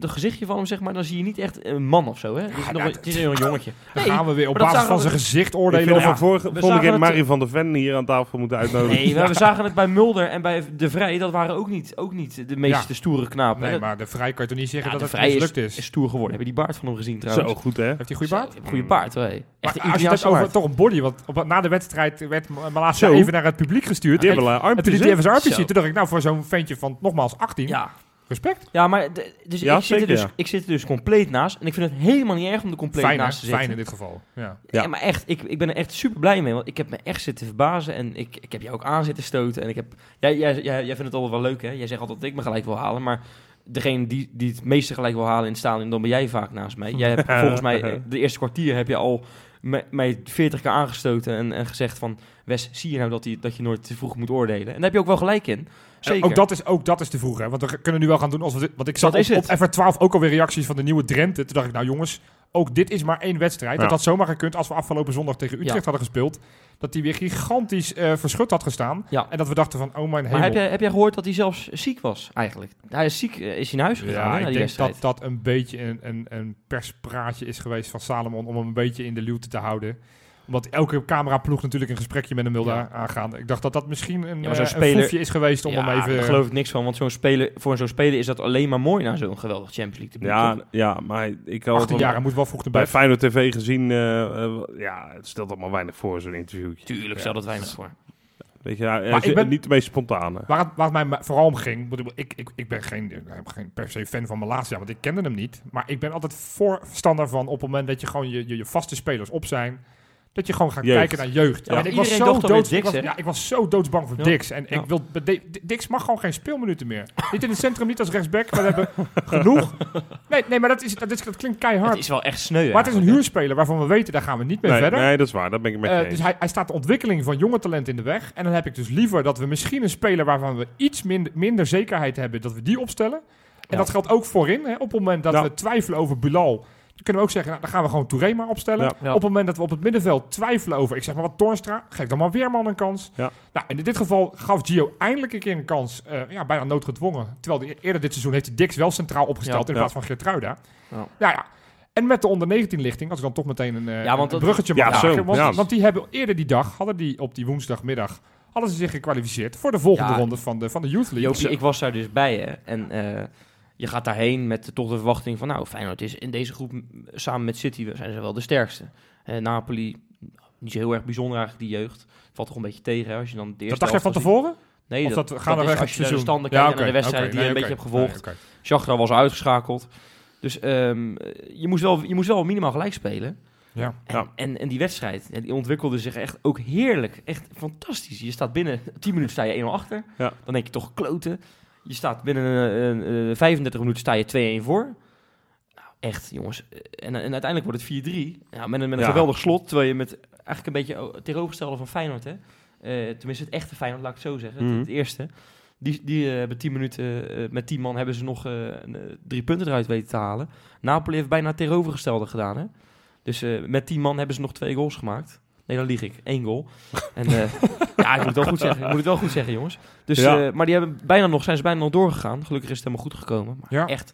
B: Het gezichtje van hem, zeg maar, dan zie je niet echt een man of zo. Hè? Het is, nog, een- het is nog een jongetje.
C: Dan
B: Nee,
C: gaan we weer op basis van zijn gezicht
A: Ik
C: oordelen.
A: vind
C: of-
A: we vorige,
B: we
A: volgende keer Marie van der Ven hier aan tafel moeten uitnodigen.
B: Nee, maar we zagen het bij Mulder en bij De Vrij. Dat waren ook niet, ook niet de meest
C: Ja.
B: stoere knapen.
C: Nee,
B: hè.
C: maar de Vrij kan je toch niet zeggen
B: Ja,
C: dat
B: de
C: het mislukt
B: is,
C: is.
B: is stoer geworden. Heb je die baard van hem gezien trouwens?
A: Zo goed, hè?
C: Heeft hij een goede baard?
B: Goede baard, hoor. Echt
C: Maar als je het over toch een body, want op, na de wedstrijd werd Malasia
A: Zo.
C: even naar het publiek gestuurd.
A: Die
C: En,
A: hebben armpjes.
C: Toen dacht ik, nou, voor zo'n ventje van nogmaals 18,
B: Ja,
C: Respect.
B: Ja, maar de- dus
A: Ja,
B: ik, zit er dus, ik zit er dus compleet naast. En ik vind het helemaal niet erg om er compleet
C: Fijn,
B: naast te zitten.
C: Fijn in dit geval. Ja.
A: Ja.
B: Maar echt, ik, ik ben er echt super blij mee. Want ik heb me echt zitten verbazen. En ik, ik heb jou ook aan zitten stoten. En ik heb. Jij, jij, jij, jij vindt het altijd wel leuk, hè? Jij zegt altijd dat ik me gelijk wil halen. Maar degene die, die het meeste gelijk wil halen in het stadion, dan ben jij vaak naast mij. Jij hebt volgens mij de eerste kwartier heb je al mij 40 keer aangestoten en, en gezegd van... Wes, zie je nou dat, die, dat je nooit te vroeg moet oordelen? En daar heb je ook wel gelijk in. Zeker.
C: Ook dat, is, ook dat is te vroeg, hè? Want we kunnen nu wel gaan doen als we dit, Want ik zag
B: Dat
C: op, op
B: het.
C: FR12 ook alweer reacties van de nieuwe Drenthe. Toen dacht ik, nou jongens, ook dit is maar één wedstrijd.
A: Ja.
C: Dat had zomaar gekund als we afgelopen zondag tegen Utrecht
B: Ja.
C: hadden gespeeld. Dat die weer gigantisch eh, verschut had gestaan.
B: Ja.
C: En dat we dachten van, oh mijn hemel.
B: Maar heb jij, heb jij gehoord dat hij zelfs ziek was, eigenlijk? Hij is ziek, eh, is hij naar huis gegaan
C: Ja,
B: na
C: ik
B: die
C: denk
B: wedstrijd.
C: dat dat een beetje een, een, een perspraatje is geweest van Salomon om hem een beetje in de luwte te houden. Omdat elke cameraploeg natuurlijk een gesprekje met hem wilde
B: Ja.
C: aangaan. Ik dacht dat dat misschien een,
B: Ja, maar
C: eh,
B: zo'n speler-
C: foefje is geweest om
B: ja,
C: hem even...
B: daar geloof ik niks van, want zo'n speler, voor zo'n speler is dat alleen maar mooi na zo'n geweldig Champions League debuut,
A: Ja,
B: toch?
A: ja, maar ik had
C: 18 jaar, hij moet wel vroeg
A: bij
C: erbij.
A: Feyenoord TV gezien. eh, eh, ja, het stelt allemaal weinig voor, zo'n interviewtje.
B: Tuurlijk, stel dat weinig voor.
A: Weet je,
C: Maar ik ben-
A: niet de meest spontane.
C: Waar het, waar het mij vooral om ging, ik, ik, ik, ben geen, geen per se fan van Malasia, want ik kende hem niet. Maar ik ben altijd voorstander van op het moment dat je gewoon je, je, je vaste spelers op zijn, dat je gewoon gaat
A: Jeugd.
C: kijken naar jeugd.
B: Ja,
C: en ik was, zo ik, was, ja, ik was zo doodsbang voor
B: Ja.
C: Dix. En
B: Ja.
C: ik wil, Dix mag gewoon geen speelminuten meer. niet in het centrum, niet als rechtsback. We hebben genoeg. Nee, nee maar dat, is, dat, is, dat klinkt keihard.
B: Het is wel echt sneu
C: maar het is een huurspeler waarvan we weten, daar gaan we niet mee
A: Nee,
C: verder.
A: nee, dat is waar. Daar ben ik met je
C: Eh, dus hij, hij staat de ontwikkeling van jonge talent in de weg. En dan heb ik dus liever dat we misschien een speler waarvan we iets minder, minder zekerheid hebben, dat we die opstellen. En dat geldt ook voorin. Hè. Op het moment dat
A: Ja.
C: we twijfelen over Bilal, dan kunnen we ook zeggen, nou, dan gaan we gewoon Touré maar opstellen.
A: Ja.
B: Ja.
C: Op het moment dat we op het middenveld twijfelen over, ik zeg maar wat Toornstra, geef dan maar Weerman een kans.
A: Ja.
C: Nou, en in dit geval gaf Gio eindelijk een keer een kans, eh, ja, bijna noodgedwongen. Terwijl die, eerder dit seizoen heeft hij Dix wel centraal opgesteld
B: Ja.
C: in plaats van Geertruida.
B: Ja.
C: Nou ja, en met de onder 19 lichting, als ik dan toch meteen een, eh,
B: Ja, want
C: een
B: dat-
C: bruggetje
A: Ja,
C: mag
A: zo,
C: maken. Want,
A: ja.
C: want die hebben eerder die dag, hadden die op die woensdagmiddag, hadden ze zich gekwalificeerd voor de volgende
B: Ja.
C: ronde van de, van de Youth League.
B: Jopie, ik was daar dus bij hè. En eh, je gaat daarheen met de- toch de verwachting van... Nou, Feyenoord is in deze groep samen met City we zijn ze wel de sterkste. Eh, Napoli, niet zo heel erg bijzonder eigenlijk, die jeugd. Valt toch een beetje tegen hè, als je dan de
C: dat
B: eerste
C: dacht jij van tevoren?
B: Nee,
C: of
B: dat,
C: dat, gaan
B: dat
C: we
B: is
C: weg
B: als je naar de
C: seizoen?
B: standen kijkt en naar de
C: oké,
B: die je een beetje hebt gevolgd. Shakhtar was uitgeschakeld. Dus ehm, je, moest wel, je moest wel minimaal gelijk spelen.
C: Ja.
B: En,
A: Ja.
B: en, en die wedstrijd, ja, die ontwikkelde zich echt ook heerlijk. Echt fantastisch. Je staat binnen 10 minuten sta je 1-0 achter.
A: Ja.
B: Dan denk je toch kloten. Je staat binnen eh, eh, 35 minuten sta je 2-1 voor. Nou, echt jongens. En, en uiteindelijk wordt het 4-3. Ja, met een, met een
A: Ja.
B: geweldig slot. Terwijl je met eigenlijk een beetje oh, tegenovergestelde van Feyenoord. Hè? Eh, tenminste het echte Feyenoord, laat ik het zo zeggen. Het-
A: Mhm.
B: Het, eerste. Die, die eh, hebben 10 minuten, eh, met 10 man hebben ze nog eh, een, eh, drie punten eruit weten te halen. Napoli heeft bijna tegenovergestelde gedaan. Hè? Dus eh, met 10 man hebben ze nog twee goals gemaakt. Nee, dan lieg ik. Eén goal. En eh, ja, ik moet het wel goed zeggen. Ik moet het wel goed zeggen, jongens. Dus,
A: Ja.
B: eh, maar die hebben bijna nog, zijn ze bijna nog doorgegaan. Gelukkig is het helemaal goed gekomen. Maar
C: Ja.
B: echt,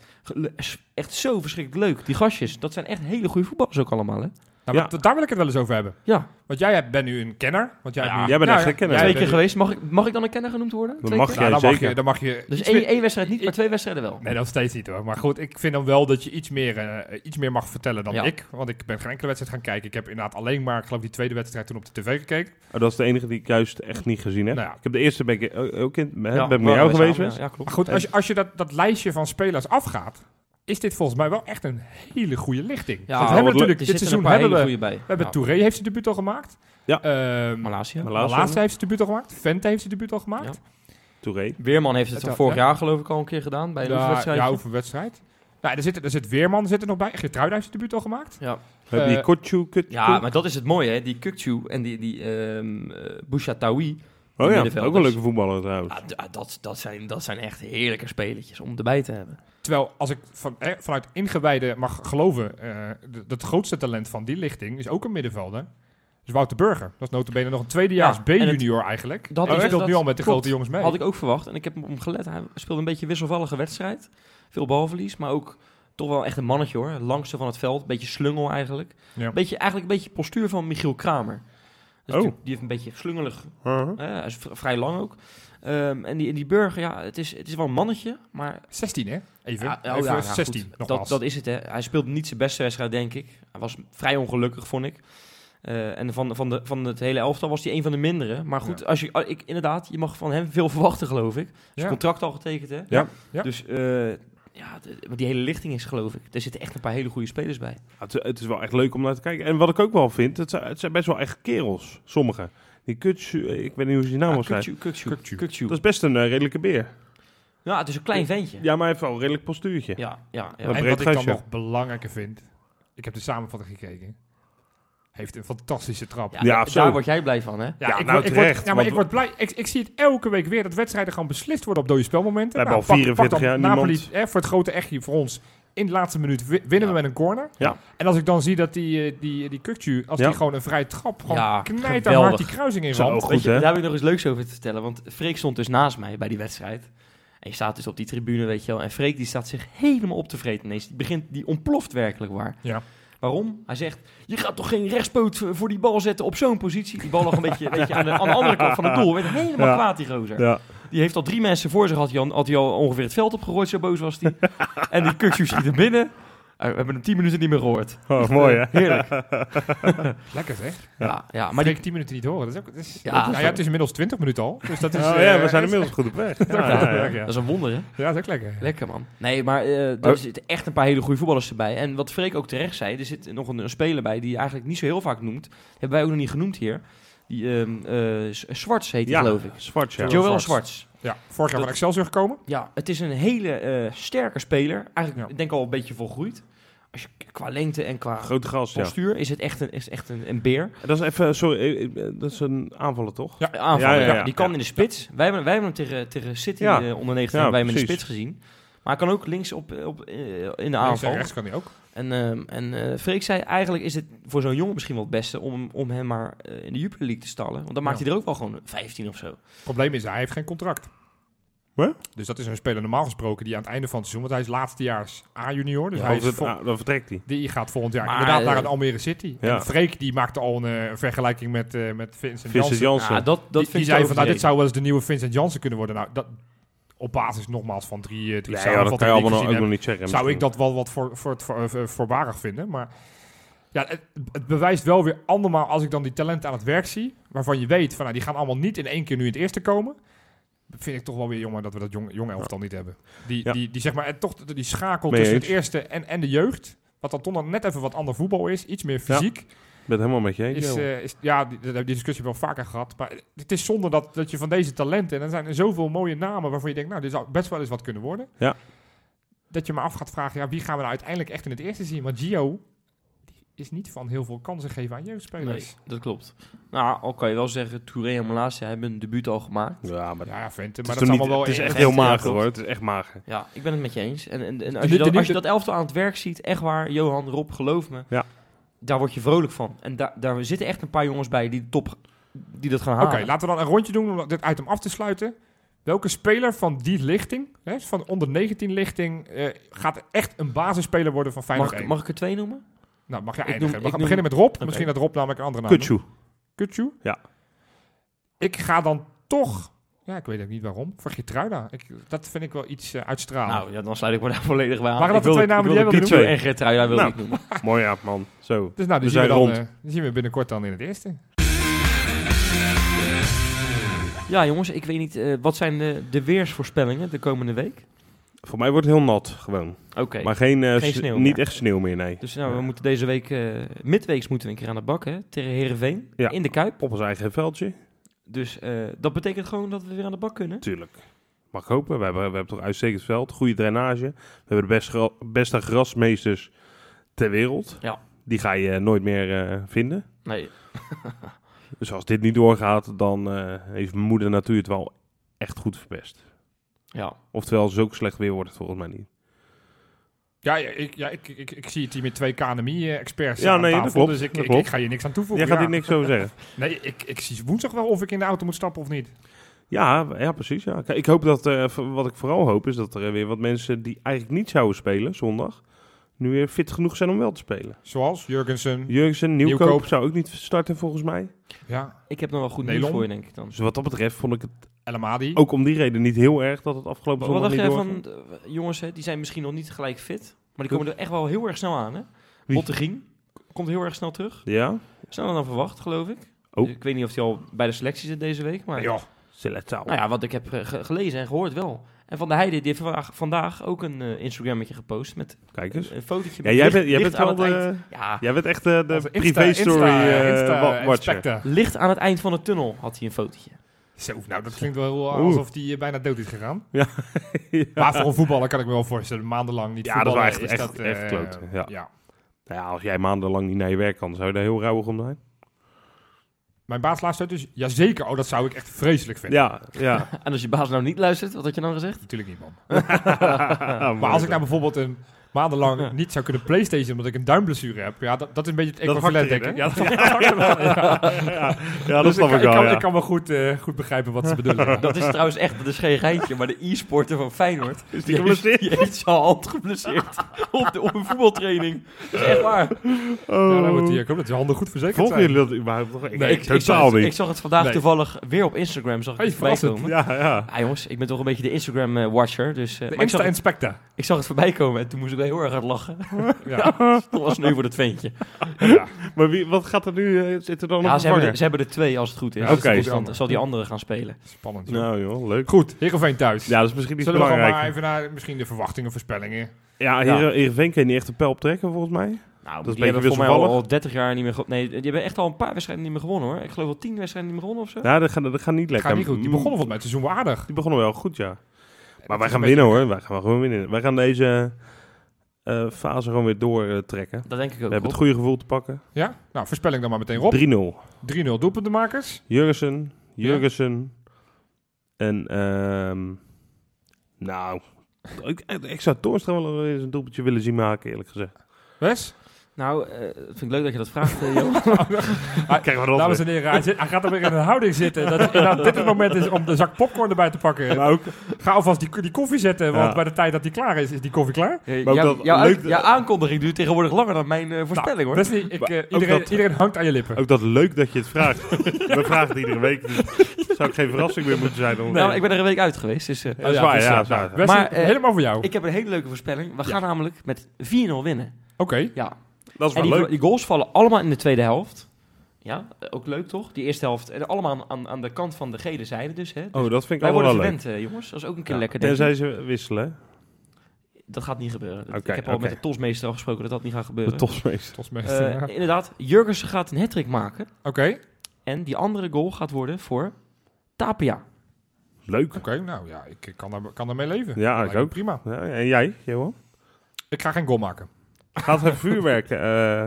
B: echt zo verschrikkelijk leuk. Die gastjes, dat zijn echt hele goede voetballers ook allemaal, hè?
C: Nou,
A: Ja.
C: maar daar wil ik het wel eens over hebben.
B: Ja,
C: Want jij hebt- bent nu een kenner. Want jij,
B: Ja,
C: hebt nu,
A: jij bent
C: Nou
A: echt een kenner.
C: jij
B: twee
C: bent-
B: keer geweest. Mag ik, mag ik dan een kenner genoemd worden?
A: Dat mag jij.
C: Nou, dan, mag
A: zeker.
C: je, dan mag je
B: Dus één, één wedstrijd niet, maar twee wedstrijden wel.
C: Nee, dat steeds niet hoor. Maar goed, ik vind dan wel dat je iets meer, eh, iets meer mag vertellen dan
B: Ja.
C: ik. Want ik ben geen enkele wedstrijd gaan kijken. Ik heb inderdaad alleen maar, ik geloof die tweede wedstrijd toen op de tv gekeken.
A: Oh, dat is de enige die ik juist echt niet gezien heb.
C: Nou ja.
A: Ik heb de eerste ben ik o- ook in, ben ik met jou geweest.
B: samen,
A: Wes?
B: Ja, ja, klopt.
C: Maar goed, als je, als je dat, dat lijstje van spelers afgaat, is dit volgens mij wel echt een hele goede lichting.
B: Ja,
C: Want we hebben natuurlijk, dit seizoen
B: een paar
C: hebben
B: hele
C: we,
B: goede bij.
C: we hebben
B: Ja.
C: Touré heeft zijn debuut al gemaakt.
A: Ja.
C: Ehm,
B: Malasia.
A: Malasia.
C: Malasia heeft zijn debuut al gemaakt. Vente heeft zijn debuut al gemaakt.
A: Touré.
B: Weerman heeft het
C: Het-
B: vorig
C: ja.
B: jaar geloof ik al een keer gedaan bij een
C: Ja,
B: wedstrijd.
C: ja, over wedstrijd. Nou, er zit, er zit Weerman er zit er nog bij. Geertruida heeft zijn debuut al gemaakt.
B: Ja.
A: Die
C: Eh,
A: Kutju.
B: Ja, maar dat is het mooie, hè? Die Kukchu en die, die ehm eh, Bouchataoui.
A: Oh ja, ook een leuke voetballer trouwens.
B: Ah, ah, dat, dat, zijn, dat zijn echt heerlijke spelertjes om erbij te hebben.
C: Terwijl, als ik van, eh, vanuit ingewijden mag geloven, eh d- het grootste talent van die lichting is ook een middenvelder. Dus Wouter Burger. Dat is notabene nog een tweedejaars
B: Ja,
C: B-junior eigenlijk.
B: Dat is-
C: speelt
B: dat
C: nu al met de
B: klopt.
C: grote jongens mee.
B: Had ik ook verwacht. En ik heb hem gelet. Hij speelde een beetje een wisselvallige wedstrijd. Veel balverlies, maar ook toch wel echt een mannetje hoor. Langste van het veld. Beetje slungel eigenlijk.
C: Ja.
B: Beetje, eigenlijk een beetje postuur van Michiel Kramer. Dus
A: Oh.
B: die, heeft een beetje slungelig.
A: Uh-huh.
B: Hij is v- vrij lang ook. Ehm, en, die, en die burger, ja, het is, het is wel een mannetje. Maar
C: 16 hè? Even.
B: Ja, oh
C: Even
B: ja, ja,
C: 16
B: goed.
C: nogmaals.
B: Dat, dat is het, hè. Hij speelde niet zijn beste wedstrijd, denk ik. Hij was vrij ongelukkig, vond ik. Eh, en van, van, de, van het hele elftal was hij een van de mindere. Maar goed,
C: Ja.
B: als je, ah, ik, inderdaad, je mag van hem veel verwachten, geloof ik. Zijn
C: Ja.
B: contract al getekend, hè?
A: Ja.
C: Ja.
B: Dus eh, ja, de- die hele lichting is, geloof ik. Er zitten echt een paar hele goede spelers bij.
A: Ja, Het, het is wel echt leuk om naar te kijken. En wat ik ook wel vind, het zijn, het zijn best wel echt kerels, sommigen. Die Kutsu, ik weet niet hoe ze die naam
B: Ah,
A: was.
B: Kukçu. Kukçu.
A: Dat is best een eh, redelijke beer.
B: Ja, het is een klein ventje.
A: Ja, maar hij heeft wel een redelijk postuurtje.
B: Ja, ja,
C: En wat ik dan nog belangrijker vind, ik heb de samenvatting gekeken. Heeft een fantastische trap.
B: Ja,
A: Ja,
B: daar- word jij blij van, hè?
C: Ja,
A: Ja,
C: ik,
A: nou,
C: word, ik,
A: terecht,
C: word, ja, maar ik word blij. Ik, ik zie het elke week weer dat wedstrijden gewoon beslist worden op dode spelmomenten.
A: We hebben
C: Nou,
A: al
C: pak-
A: 44
C: pak dan
A: jaar
C: Napoli
A: niemand-
C: hè, voor het grote echtje voor ons. In de laatste minuut wi- winnen we met een corner.
A: Ja.
C: En als ik dan zie dat die, eh, die, die Kukcu, als
A: Ja.
C: die gewoon een vrije trap, gewoon
B: Ja,
C: knijt
B: geweldig.
C: hard die kruising in
A: Zo, goed,
B: Weet je,
A: hè?
B: daar heb ik nog eens leuks over te vertellen. Want Freek stond dus naast mij bij die wedstrijd. En je staat dus op die tribune, weet je wel. En Freek die staat zich helemaal op te vreten ineens. Die, begint, die ontploft werkelijk waar.
C: Ja.
B: Waarom? Hij zegt, je gaat toch geen rechtspoot v- voor die bal zetten op zo'n positie? Die bal lag een beetje, weet je, aan, de, aan de andere kant van het doel. Werd helemaal
A: Ja.
B: kwaad, die gozer.
A: Ja.
B: Die heeft al drie mensen voor zich, had hij al, had hij al ongeveer het veld opgegooid, zo boos was hij. en die Kuksu schiet er binnen. Eh, we hebben hem tien minuten niet meer gehoord.
A: Oh, mooi hè?
B: Heerlijk.
C: Lekker zeg.
B: Ja, ja maar die,
C: ik 10 minuten niet horen. Dat is ook, dat is,
B: Ja,
C: ja,
B: dat is
C: nou ja, het is inmiddels 20 minuten al. Dus dat is,
A: Oh,
C: eh,
A: ja, we zijn
C: is-
A: inmiddels goed op weg.
C: Ja,
A: Ja, ja,
C: ja,
A: ja.
C: ja.
B: dat is een wonder, hè?
C: Ja, dat is ook lekker.
B: Lekker man. Nee, maar eh, er
A: Oh.
B: zitten echt een paar hele goede voetballers erbij. En wat Freek ook terecht zei, er zit nog een, een speler bij die je eigenlijk niet zo heel vaak noemt. Hebben wij ook nog niet genoemd hier. Die Zwarts heet hij,
A: Ja,
B: geloof ik.
A: Ja.
B: Joël
C: Zwarts.
B: Zwarts.
C: Ja, vorig jaar van Excelsior gekomen.
B: Ja, het is een hele eh, sterke speler. Eigenlijk,
C: Ja.
B: ik denk al een beetje volgroeid. Als je, qua lengte en qua
A: Grote gast, ja.
B: postuur is het echt een, is echt een, een beer.
A: Dat is even, sorry, eh, dat is een aanvaller toch?
C: Ja.
B: Aanvaller,
A: Ja, ja,
B: ja,
A: ja.
B: Die kan
A: Ja.
B: in de spits. Wij hebben, wij hebben hem tegen, tegen City
A: Ja.
B: eh, onder 19
A: Ja,
B: hebben wij hem in de spits gezien. Maar hij kan ook links op, op, eh, in de
C: Links en
B: aanval.
C: rechts kan hij ook.
B: En, ehm en eh, Freek zei, eigenlijk is het voor zo'n jongen misschien wel het beste om, om hem maar eh, in de Jupiler League te stallen. Want dan maakt
C: Ja.
B: hij er ook wel gewoon 15 of zo.
C: Het probleem is, hij heeft geen contract. Dus dat is een speler normaal gesproken die aan het einde van het seizoen, want hij is laatstejaars A-junior, dus
A: Ja,
C: hij is
A: het-
C: vol-
A: ah, dan vertrekt hij.
C: die gaat volgend jaar
B: Maar,
C: inderdaad naar een Almere City.
A: ja.
C: En Freek die maakte al een vergelijking met, eh met Vincent,
A: Vincent
C: Janssen.
A: Janssen.
B: Ja, dat, dat
C: die zei van, nou, dit zou wel eens de nieuwe Vincent Janssen kunnen worden. Nou, dat, op basis nogmaals van drie, eh, drie
A: ja, dat kan je allemaal nog, niet zeggen.
C: zou ik dat wel wat voor, voor, het voor, voor- voorbarig vinden. Maar ja, het, het bewijst wel weer andermaal als ik dan die talenten aan het werk zie, waarvan je weet van nou, die gaan allemaal niet in één keer nu in het eerste komen. Vind ik toch wel weer jammer dat we dat jonge, jonge elftal niet hebben. Die,
A: Ja.
C: die, die, zeg maar, en toch die schakel tussen het eerste en, en de jeugd. Wat dan toch net even wat ander voetbal is. Iets meer fysiek.
A: Ben het helemaal met je eens.
C: Is, eh, is, ja, die, die, die discussie hebben we al vaker gehad. Maar het is zonde dat, dat je van deze talenten... en er zijn er zoveel mooie namen waarvan je denkt... nou, dit zou best wel eens wat kunnen worden.
A: Ja.
C: Dat je me af gaat vragen... ja, wie gaan we nou uiteindelijk echt in het eerste zien? Want Gio die is niet van heel veel kansen geven aan jeugdspelers.
B: Nee, dat klopt. Nou, al kan je wel zeggen, Touré en Malasia hebben een debuut al gemaakt.
A: ja, maar
C: Ja, Vente,
A: het
C: maar
A: is,
C: dat is allemaal wel...
A: het is echt heel mager hoor. Het is echt mager.
B: Ja, ik ben het met je eens. En, en, en als,
C: De-
B: je
C: de-
B: dat, als je dat elftal aan het werk ziet, echt waar, Johan, Rob, geloof me.
A: Ja.
B: Daar word je vrolijk van. En daar daar zitten echt een paar jongens bij die, de top, die dat gaan
C: Oké,
B: halen.
C: laten we dan een rondje doen om dit item af te sluiten. Welke speler van die lichting, hè, van onder 19 lichting, eh, gaat echt een basisspeler worden van Feyenoord
B: mag, ik,
C: 1?
B: mag ik er twee noemen?
C: Nou, mag je
B: Ik
C: eindigen.
B: noem-
C: we
B: ik
C: gaan
B: noem-
C: beginnen met Rob.
B: Oké.
C: Misschien dat Rob namelijk een andere naam
A: Kutsu.
C: Kutsu?
A: Ja.
C: Ik ga dan toch... Ja, ik weet ook niet waarom. Voor Gertruida. Ik, dat vind ik wel iets uitstralen.
B: Nou, ja, dan sluit ik me daar volledig bij aan.
C: Waren dat de twee namen die jij
B: wilde
C: wilde
B: Kutsu en Gertruida wilde
A: Nou.
B: ik noemen.
A: Mooi ja, man. Zo.
C: dus nou, die,
A: we
C: zien we,
A: zijn
C: dan,
A: rond.
C: eh, die zien we binnenkort dan in het eerste.
B: Ja, jongens, ik weet niet. eh, wat zijn de, de weersvoorspellingen de komende week?
A: Voor mij wordt het heel nat, gewoon.
B: Oké.
A: Maar geen,
B: Geen sneeuw
A: niet echt sneeuw meer, nee.
B: Dus nou, we moeten deze week, eh, midweeks moeten we een keer aan de bak, hè? Tegen Herenveen
A: Ja.
B: in de Kuip.
A: Op ons eigen veldje.
B: Dus eh, dat betekent gewoon dat we weer aan de bak kunnen.
A: Tuurlijk. Mag ik hopen. We hebben, we hebben toch uitstekend veld. Goede drainage. We hebben de best gra- beste grasmeesters ter wereld.
B: Ja.
A: Die ga je nooit meer eh, vinden.
B: Nee,
A: Dus als dit niet doorgaat, dan eh, heeft moeder natuur het wel echt goed verpest.
B: ja.
A: Oftewel, zo slecht weer wordt het volgens mij niet.
C: Ja, ik, ja ik, ik, ik zie het hier met twee KNMI-experts
A: Ja,
C: aan
A: nee, dat
C: tafel.
A: klopt,
C: Dus ik,
A: dat
C: ik, ga hier niks aan toevoegen.
A: Jij gaat
C: ja.
A: hier niks over zeggen.
C: Nee, ik, ik zie woensdag wel of ik in de auto moet stappen of niet.
A: Ja, ja precies. Ja. Kijk, ik hoop dat, eh, wat ik vooral hoop, is dat er weer wat mensen die eigenlijk niet zouden spelen zondag, nu weer fit genoeg zijn om wel te spelen.
C: Zoals Jurgensen.
A: Jurgensen, Nieuwkoop,
C: Nieuwkoop.
A: zou ook niet starten volgens mij.
C: Ja,
B: Ik heb nog wel goed nieuws voor je, denk ik dan.
A: Dus wat dat betreft vond ik het
C: El Amadi.
A: ook om die reden niet heel erg dat het afgelopen
B: Wat
A: zondag
B: dacht
A: niet
B: jij
A: doorging.
B: van, eh, jongens, hè, die zijn misschien nog niet gelijk fit, maar die komen er echt wel heel erg snel aan, hè?
A: Wie?
B: Bottegien, komt heel erg snel terug.
A: Ja?
B: Sneller dan verwacht, geloof ik.
A: Oh.
B: Dus ik weet niet of hij al bij de selectie zit deze week. Maar
C: Ja,
A: Selectaal.
B: nou ja, wat ik heb eh, ge- gelezen en gehoord wel. En Van der Heijden die heeft vandaag, ook een eh, Instagrammetje gepost met
A: Kijk eens.
B: een, een fotootje.
A: Ja,
B: met
A: jij
B: licht-
A: bent, jij bent wel
B: aan het
A: de,
B: eind. Ja,
A: jij bent echt de, de
C: onze Insta-
A: privé-story
C: Insta-
A: eh,
B: licht aan het eind van de tunnel had hij een fotootje.
C: Zo, nou, dat klinkt wel alsof die eh, bijna dood is gegaan.
A: Ja.
C: Maar voor een voetballer kan ik me wel voorstellen, maandenlang niet
A: Ja, dat is echt- echt-
C: dat,
A: echt kloten, ja.
C: ja.
A: Nou ja, als jij maandenlang niet naar je werk kan, zou je daar heel rauwig om zijn.
C: Mijn baas uit dus, jazeker, oh, dat zou ik echt vreselijk vinden.
A: Ja, ja.
B: En als je baas nou niet luistert, wat had je dan gezegd?
C: Natuurlijk niet, man.
A: maar
C: Maar als ik nou bijvoorbeeld een maandenlang niet zou kunnen Playstation omdat ik een duimblessure heb, ja, dat, dat is een beetje het equivalent, denk ik. Ja, dat ja.
A: dat
C: Dus
A: snap ik
C: ik,
A: wel,
C: kan,
A: ja.
C: ik kan wel goed, eh, goed begrijpen wat ze bedoelen.
B: Dat is trouwens echt, dat is geen geintje, maar de e-sporter van Feyenoord,
A: Is die geblesseerd?
B: die heeft zijn hand geblesseerd op, de, op een voetbaltraining. Dat is echt waar.
C: Ja, dan moet die, ik hoop dat je handen goed verzekerd
A: Volgen
C: zijn.
A: jullie dat überhaupt nog? Ik,
C: Nee,
A: ik,
B: ik, zag, het-
A: niet.
B: ik zag het vandaag
C: Nee.
B: toevallig weer op Instagram, zag ik
C: Hey,
B: het voorbij
C: verrassend.
B: komen.
A: Ja, ja.
B: Ja jongens, ik ben toch een beetje de Instagram-watcher, dus... eh,
C: De
B: maar ik zag, het,
C: Insta-inspector.
B: ik zag het voorbij komen en toen moest ik wel heel erg hard lachen.
C: Ja.
B: Dat was nu voor dat ventje.
C: ja.
A: Maar wie, wat gaat er nu? eh, Zit er dan
B: Ja,
A: nog
B: ze hebben, er, ze hebben er twee als het goed is.
A: Ja, oké.
B: Dus dan zal die andere gaan spelen.
C: Spannend. joh.
A: Nou joh, leuk.
C: Goed, Heerenveen thuis.
A: Ja, dat is misschien niet
C: Zullen we gewoon
A: belangrijk.
C: maar even naar misschien de verwachtingen, voorspellingen.
A: Ja,
B: Ja.
A: Heer- Heerenveen kan je niet echt een pijl optrekken volgens mij.
B: Nou,
A: Dat is
B: die hebben volgens mij al,
A: wisselvallig.
B: al 30 jaar niet meer gewonnen. Nee, die hebben echt al een paar wedstrijden niet meer gewonnen hoor. Ik geloof wel 10 wedstrijden niet meer gewonnen of zo.
A: Ja, dat gaat, dat gaat niet lekker.
C: Gaat niet goed. Die
A: Mm,
C: begonnen volgens mij het seizoen wel aardig.
A: Die begonnen wel goed, ja. Maar wij gaan winnen hoor. Wij gaan wel gewoon winnen. Wij gaan deze fase gewoon weer doortrekken.
B: Dat denk ik ook.
A: We hebben het goede gevoel te pakken. 3-0.
C: Ja? Nou, voorspelling dan maar meteen Rob. 3-0 doelpuntenmakers.
A: Jurgensen, Jurgensen en ehm nou, ik, ik zou Toornstra wel eens een doelpuntje willen zien maken, eerlijk gezegd.
C: Wes?
B: Nou, eh, vind ik leuk dat je dat vraagt, Johan.
A: Kijk maar dat
C: Dames en heren, hij, zit- hij gaat er weer in een houding zitten. Dat inderdaad dit het moment is om de zak popcorn erbij te pakken.
A: Maar ook,
C: Ga alvast die, die koffie zetten, want
A: Ja.
C: bij de tijd dat die klaar is, is die koffie klaar.
A: Maar ook
B: jouw-
A: dat
B: jouw,
A: leuk-
B: uit- jouw aankondiging duurt tegenwoordig langer dan mijn eh, voorspelling hoor.
C: Wesley, ik, eh, iedereen,
A: dat-
C: iedereen hangt aan je lippen.
A: ook dat leuk dat je het vraagt. We vragen het iedere week. Dus zou ik geen verrassing meer moeten zijn. Om,
B: Nou, ik ben er een week uit geweest, dus... eh,
A: dat is waar, ja. dat is waar.
C: Wesley,
B: Maar,
C: helemaal voor jou.
B: ik heb een hele leuke voorspelling. We gaan namelijk met 4-0 winnen.
C: Oké.
B: Ja.
A: Dat is
B: En
A: wel
B: die,
A: leuk.
B: die goals vallen allemaal in de tweede helft. Ja, ook leuk toch? Die eerste helft. En allemaal aan, aan, de kant van de gele zijde dus. Hè?
A: Oh, dat vind ik
B: Wij
A: allemaal
B: worden
A: wel leuk.
B: verwend, eh, jongens. Dat is ook een keer
A: Ja.
B: lekker, denk ik.
A: Tenzij ze wisselen.
B: Dat gaat niet gebeuren. Ik heb al met de tosmeester afgesproken dat dat niet gaat
A: De
B: gebeuren.
A: tosmeester.
C: Volgens mij.
B: Eh,
C: ja.
B: Inderdaad, Jurgensen gaat een hat maken.
C: Oké.
B: En die andere goal gaat worden voor Tapia.
A: Leuk.
C: Oké, nou ja, ik kan, daar, kan daarmee leven.
A: Ja, ik ook.
C: Prima.
A: Ja, en jij, Johan?
C: Ik ga geen goal maken.
A: Gaat het vuurwerk eh,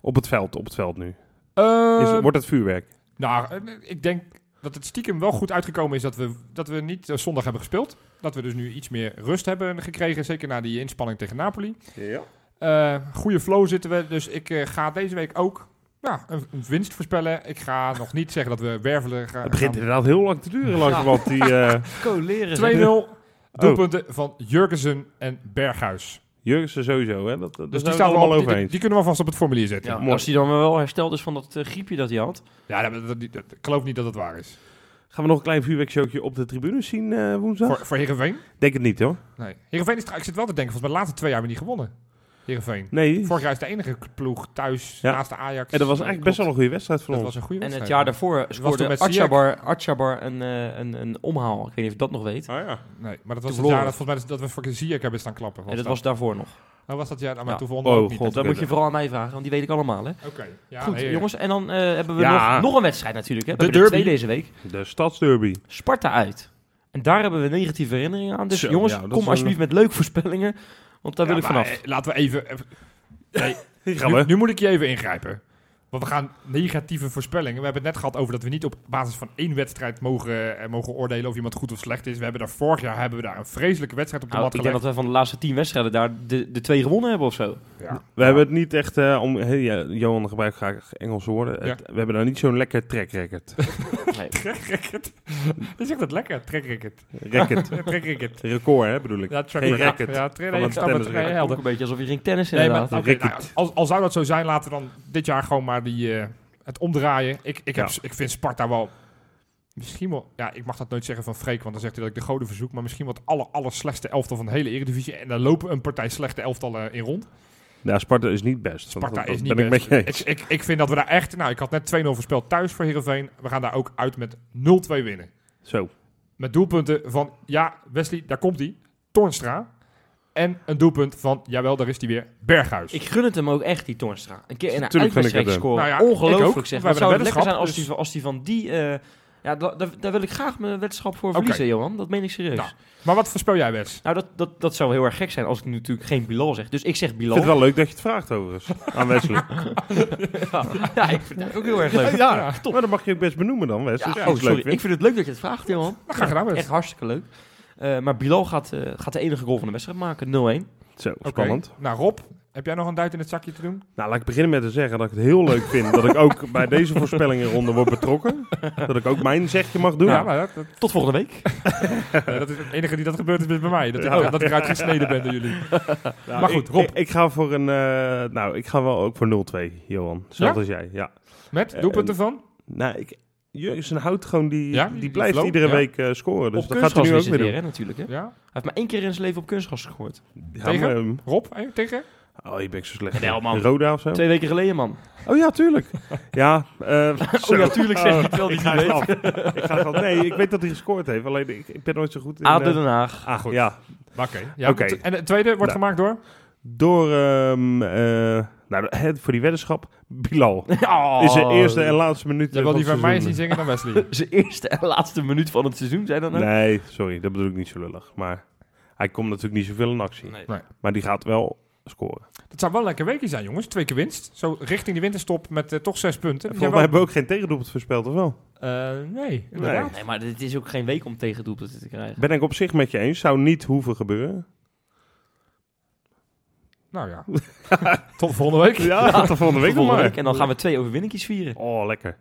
A: op het veld, op het veld nu?
C: Eh,
A: Is, wordt het vuurwerk?
C: Nou, eh, ik denk dat het stiekem wel goed uitgekomen is dat we, dat we niet eh, zondag hebben gespeeld. Dat we dus nu iets meer rust hebben gekregen, zeker na die inspanning tegen Napoli.
A: Ja.
C: Eh goede flow zitten we, dus ik eh, ga deze week ook ja, een, een winst voorspellen. Ik ga nog niet zeggen dat we wervelen gaan.
A: Het begint inderdaad heel lang te duren langzamerhand. Die, eh
B: Coleren.
C: 2-0 doelpunten van Jurgensen en Berghuis.
A: Jurgensen sowieso, hè? Dat, dat
C: Dus
A: zijn
C: die, staan we
A: allemaal
C: op,
A: over
C: die,
A: eens.
C: die kunnen we vast op het formulier zetten.
B: Ja,
A: Mooi.
B: als hij dan wel hersteld is van dat eh, griepje dat hij had.
C: Ja, dat, dat- dat- ik geloof niet dat het waar is.
A: Gaan we nog een klein vuurwerkshowtje op de tribune zien eh, woensdag?
C: Voor, voor Heerenveen?
A: Denk het niet, hoor.
C: Nee. Heerenveen is, ik zit wel te denken, volgens mij de laatste twee jaar hebben we niet gewonnen. Heerenveen.
A: Nee.
C: Vorig jaar is de enige ploeg thuis
A: Ja.
C: naast de Ajax.
A: En dat was eigenlijk best wel een goede wedstrijd voor
C: Dat
A: ons.
C: was een goede
B: En het jaar daarvoor scoorde
C: Ziyech.
B: Atjabar, Atjabar een, eh, een, een omhaal. Ik weet niet of je dat nog weet.
A: Ah ja.
C: Nee, maar dat was het jaar dat volgens mij dat we voor Ziyech hebben staan klappen.
B: En dat was daarvoor nog.
C: Oh, was dat jaar? Nou, maar
B: Ja.
C: toen wonnen we
A: Oh,
C: ook niet.
A: god.
B: Dat moet je vooral aan mij vragen, want die weet ik allemaal. Hè?
C: Oké. Ja,
B: Goed, jongens. En dan eh, hebben we
A: Ja.
B: nog, nog een wedstrijd natuurlijk. Hè? We
C: De
B: hebben er
C: derby.
B: twee deze week.
A: De stadsderby.
B: Sparta uit. En daar hebben we negatieve herinneringen aan. Dus
A: Zo,
B: jongens, kom
A: een-
B: alsjeblieft met leuke voorspellingen. Want daar
C: Ja,
B: wil ik vanaf.
C: eh, Laten we even... even- Nee, nu moet ik je even ingrijpen. Want we gaan negatieve voorspellingen. We hebben het net gehad over dat we niet op basis van één wedstrijd mogen, eh, mogen oordelen of iemand goed of slecht is. We hebben daar vorig jaar hebben we daar een vreselijke wedstrijd op de
B: Nou,
C: mat
B: ik denk dat we van de laatste tien wedstrijden daar de, de twee gewonnen hebben of zo.
C: Ja.
A: We hebben het niet echt, eh, om, hey, ja, Johan gebruikt graag Engelse woorden.
C: Ja.
A: Het- we hebben daar niet zo'n lekker track record.
B: Nee.
C: Trackrecord. Je zegt dat lekker, trackrecord.
A: Record.
C: Trackrecord.
A: Record, hè, bedoel ik.
C: Ja, track
A: Geen
C: record. Ja,
B: Ook een beetje alsof je ging tennissen
C: Nee, maar
B: inderdaad.
C: nou, als, al zou dat zo zijn, laten we dan dit jaar gewoon maar die, eh, het omdraaien. Ik, ik, heb,
A: Ja.
C: ik vind Sparta wel... Misschien wel... Ja, ik mag dat nooit zeggen van Freek, want dan zegt hij dat ik de goden verzoek. Maar misschien wel het aller, aller slechtste elftal van de hele Eredivisie. En daar lopen een partij slechte elftallen in rond.
A: Ja, Sparta is niet best.
C: Sparta
A: dat
C: is niet
A: ben
C: best.
A: ik met je eens.
C: Ik, ik, ik vind dat we daar echt... Nou, ik had net 2-0 voorspeld thuis voor Heerenveen. We gaan daar ook uit met 0-2 winnen.
A: Zo.
C: Met doelpunten van... Ja, Wesley, daar komt hij. Toornstra. En een doelpunt van... Jawel, daar is hij weer. Berghuis.
B: Ik gun het hem ook echt, die Toornstra. Een keer in een
A: gun ik
B: uitwedstrijd
A: het
B: scoren.
C: Nou ja, ik
B: Ongelooflijk
C: ook.
B: zeg.
C: We
B: Wat zou het lekker zijn
C: een
B: als, die,
C: weddenschap,
B: van- als die van die... eh, ja, da- da- daar wil ik graag mijn weddenschap voor verliezen, Johan. Dat meen ik serieus.
C: Nou. Maar wat voorspel jij, Wes?
B: Nou, dat, dat, dat zou heel erg gek zijn als ik nu natuurlijk geen Bilal zeg. Dus ik zeg
A: Ik
B: Bilal.
A: vind het wel leuk dat je het vraagt overigens. Aan Wesley.
B: ja, ja, ik vind het ook heel erg leuk.
A: ja, maar dan mag je ook best benoemen dan, Wes.
B: Ja, oh,
A: het leuk
B: sorry.
A: vindt.
B: Ik vind het leuk dat je het vraagt, Johan.
C: Nou, graag gedaan, Wes.
B: Echt hartstikke leuk. Eh, maar Bilal gaat, eh, gaat de enige goal van de wedstrijd maken, 0-1.
A: Zo,
C: Oké.
A: spannend.
C: Nou, Rob, heb jij nog een duit in het zakje te doen?
A: Nou, laat ik beginnen met te zeggen dat ik het heel leuk vind dat ik ook bij deze voorspellingenronde word betrokken. Dat ik ook mijn zegje mag doen.
C: Ja, maar dat, dat,
B: Tot volgende week.
C: eh, dat is het enige die dat gebeurt is bij mij. Dat ik,
A: Ja.
C: dat ik eruit gesneden ben door jullie.
A: Nou,
C: Maar goed,
A: ik-
C: Rob.
A: Ik, ik ga voor een. eh, nou, ik ga wel ook voor 0-2, Johan. Zelfs
C: Ja?
A: als jij. Ja.
C: Met doelpunten van?
A: Nou, ik, Jurgen houdt gewoon die.
C: Ja,
A: die
C: die
A: blijft
C: flow,
A: iedere
C: ja.
A: week eh, scoren. Dus
B: op
A: dat gaat hij
B: kunstgras
A: nu ook
B: is het
A: weer doen.
B: hè, natuurlijk. Hè? Hij
C: Ja.
B: heeft maar één keer in zijn leven op kunstgras gegooid.
A: Ja,
C: Tegen?
A: maar, ehm,
C: Rob, eh, tegen?
A: oh, je bent zo slecht.
B: Nee, man.
A: Roda of zo?
B: Twee weken geleden, man.
A: Oh ja, tuurlijk. ja, eh, zo.
B: Oh ja, tuurlijk zeg je
A: Oh,
B: het wel, die
A: ik ga
B: niet weet.
A: ik ga grap. Nee, ik weet dat hij gescoord heeft. Alleen ik, ik ben nooit zo goed in...
B: ADO
A: eh,
B: Den Haag.
A: ah,
C: Goed.
A: ja.
C: Oké. T- En het tweede wordt
A: Nou.
C: gemaakt door?
A: Door, ehm, eh, nou, het, voor die weddenschap, Bilal.
B: Oh.
A: Is de eerste en laatste minuut
C: Jij wil
A: van
C: die
A: het
C: van mij zien
A: seizoen.
C: zingen dan Wesley.
B: Zijn eerste en laatste minuut van het seizoen, zijn dat nou?
A: Nee, sorry, dat bedoel ik niet zo lullig. Maar hij komt natuurlijk niet zoveel in actie.
B: Nee.
C: Nee.
A: Maar die gaat wel scoren.
C: Dat zou wel een lekker weekje zijn, jongens. Twee keer winst. Zo richting de winterstop met eh, toch zes punten.
A: Volgens mij hebben we ook geen tegendoelpunt voorspeld, of wel?
C: Eh, nee, inderdaad.
B: Nee, maar het is ook geen week om tegendoelpunten te krijgen.
A: Ben ik op zich met je eens. Zou niet hoeven gebeuren.
C: Nou ja. Tot volgende week.
A: Ja, tot volgende week
B: Volgende week. En dan gaan we twee overwinningjes vieren.
A: Oh, lekker.